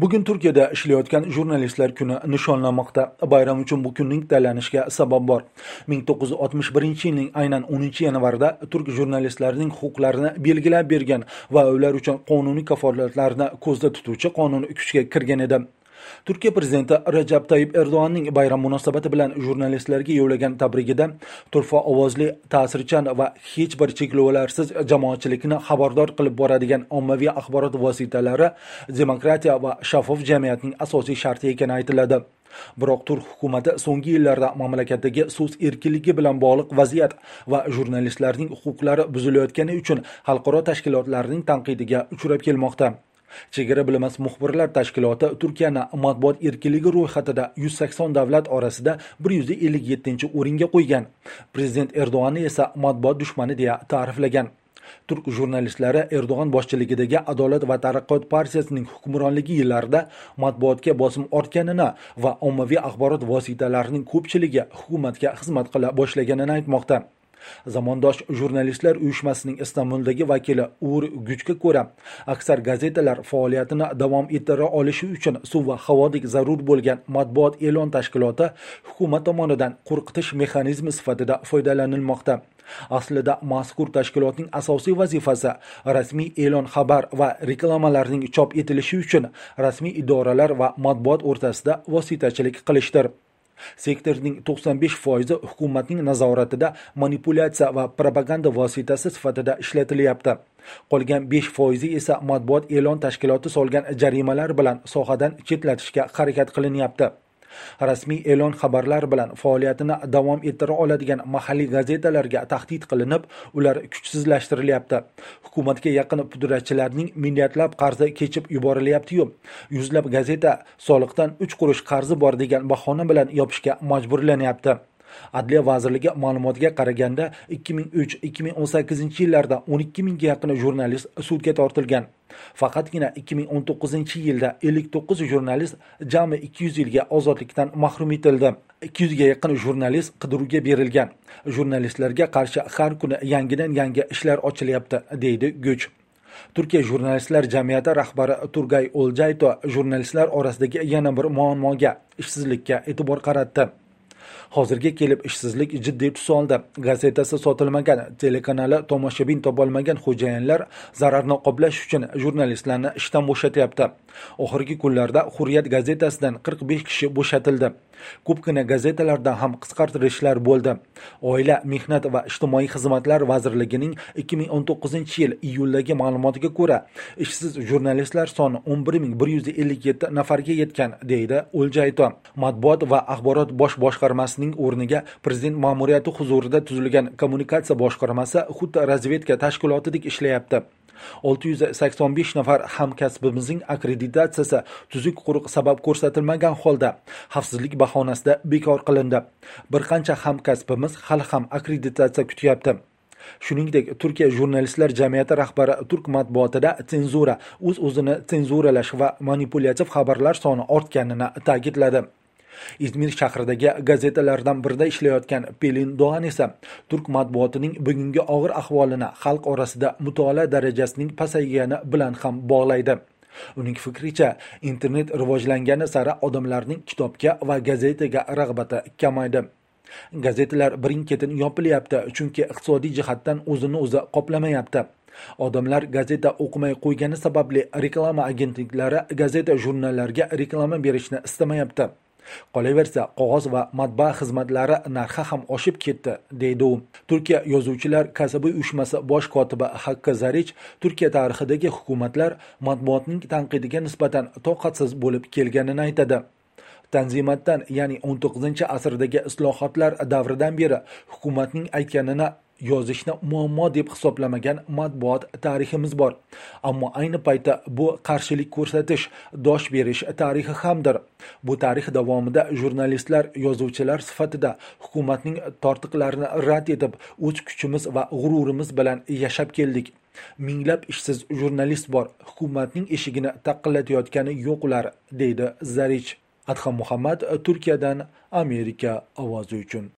bugun turkiyada ishlayotgan jurnalistlar kuni nishonlanmoqda bayram uchun bu kunning tanlanishiga sabab bor. 1961 yilning aynan 10 yanvarida turk jurnalistlarining huquqlarini belgilab bergan va ular uchun qonuniy kafolatlarni ko'zda tutuvchi qonun kuchga kirgan edi. Turkiya prezidenti rajab tayyib erdo'g'anning bayram munosabati bilan jurnalistlarga yo'llagan tabrigida turfa ovozli ta'sirchan va hech bir cheklovlarsiz jamoatchilikni xabardor qilib boradigan ommaviy axborot vositalari demokratiya va shaffof jamiyatning asosiy sharti ekani aytiladi. Biroq turk hukumati so'nggi yillarda mamlakatdagi so'z erkinligi bilan bog'liq vaziyat va jurnalistlarning huquqlari buzilayotgani uchun xalqaro tashkilotlarning tanqidiga uchrab kelmoqda. Chegara bilmas muxbirlar tashkiloti turkiyani matbuot erkinligi ro'yxatida 180 davlat orasida 157 o'ringa qo'ygan. Prezident erdo'g'anni esa matbuot dushmani deya ta'riflagan. Turk jurnalistlari erdo'g'on boshchiligidagi adolat va taraqqiyot partiyasining hukmronligi yillarida matbuotga bosim ortganini va ommaviy axborot vositalarining ko'pchiligi hukumatga xizmat qila boshlaganini aytmoqda. Zamondosh jurnalistlar uyushmasining istanbuldagi vakili ur guchga ko'ra aksar gazetalar faoliyatini davom ettira olishi uchun suv va havodek zarur bo'lgan matbuot e'lon tashkiloti hukumat tomonidan qo'rqitish mexanizmi sifatida foydalanilmoqda. Aslida mazkur tashkilotning asosiy vazifasi rasmiy e'lon xabar va reklamalarning chop etilishi uchun rasmiy idoralar va matbuot o'rtasida vositachilik qilishdir. Sektorning 95 foizi hukumatning nazoratida manipulyatsiya va propaganda vositasi sifatida ishlatilyapti. Qolgan 5 foizi esa matbuot e'lon tashkiloti solgan jarimalar bilan sohadan chetlatishga harakat qilinyapti. Rasmiy e'lon xabarlar bilan faoliyatini davom ettira oladigan mahalliy gazetalarga tahdid qilinib ular kuchsizlashtirilyapti hukumatga yaqin pudratchilarning milliardlab qarzi kechib yuborilyaptiyu yuzlab gazeta soliqdan uch qurush qarzi bor degan bahona bilan yopishga majburlanyapti. Adliya vazirligi ma'lumotiga qaraganda 2003-2018 yillarda 12 mingga yaqin jurnalist sudga tortilgan. Faqatgina 2019 yilda 59 jurnalist jami 200 yilga ozodlikdan mahrum etildi. 200 ga yaqin jurnalist qidiruvga berilgan. Jurnalistlarga qarshi har kuni yangidan yangi ishlar ochilyapti deydi guch. Turkiya jurnalistlar jamiyati rahbari turgay o'ljayto jurnalistlar orasidagi yana bir muammoga ishsizlikka e'tibor qaratdi. Hozirga kelib ishsizlik jiddiy tus oldi. Gazetasi sotilmagan telekanali tomoshabin topolmagan xo'jayinlar zararni qoplash uchun jurnalistlarni ishdan bo'shatyapti. Oxirgi kunlarda hurriyat gazetasidan 45 kishi bo'shatildi. Ko'pgina gazetalarda ham qisqartirishlar bo'ldi. Oila mehnat va ijtimoiy xizmatlar vazirligining 2019 yil iyuldagi ma'lumotiga ko'ra ishsiz jurnalistlar soni 11157 nafarga yetgan deydi o'ljayto. Matbuot va axborot bosh boshqarmasining o'rniga prezident ma'muriyati huzurida tuzilgan kommunikatsiya boshqarmasi xuddi razvedka tashkilotidek ishlayapti. 685 nafar hamkasbimizning akkreditatsiyasi tuzuk quruq sabab ko'rsatilmagan holda xavfsizlik bahonasida bekor qilindi. Bir qancha hamkasbimiz hali ham akkreditatsiya kutyapti. Shuningdek turkiya jurnalistlar jamiyati rahbari turk matbuotida senzura o'z o'zini senzuralash va manipulyativ xabarlar soni ortganini ta'kidladi. Izmir shahridagi gazetalardan birida ishlayotgan pelin doğan esa turk matbuotining bugungi og'ir ahvolini xalq orasida mutolaa darajasining pasaygani bilan ham bog'laydi. Uning fikricha internet rivojlangani sari odamlarning kitobga va gazetaga rag'bati kamaydi. Gazetalar birin ketin yopilyapti chunki iqtisodiy jihatdan o'zini o'zi qoplamayapti. Odamlar gazeta o'qimay qo'ygani sababli reklama agentliklari gazeta jurnallarga reklama berishni istamayapti. Qolaversa qog'oz va matbaa xizmatlari narxi ham oshib ketdi deydi u. Turkiya yozuvchilar kasaba uyushmasi bosh kotibi hakka zarich turkiya tarixidagi hukumatlar matbuotning tanqidiga nisbatan toqatsiz bo'lib kelganini aytadi. Tanzimatdan ya'ni 19 asrdagi islohotlar davridan beri hukumatning aytganini yozishni muammo deb hisoblamagan matbuot tariximiz bor. Ammo ayni paytda bu qarshilik ko'rsatish dosh berish tarixi hamdir. Bu tarix davomida jurnalistlar yozuvchilar sifatida hukumatning tortiqlarini rad etib o'z kuchimiz va g'ururimiz bilan yashab keldik. Minglab ishsiz jurnalist bor hukumatning eshigini taqillatayotgani yo'q ular deydi zarich. Adham muhammad turkiyadan amerika ovozi uchun.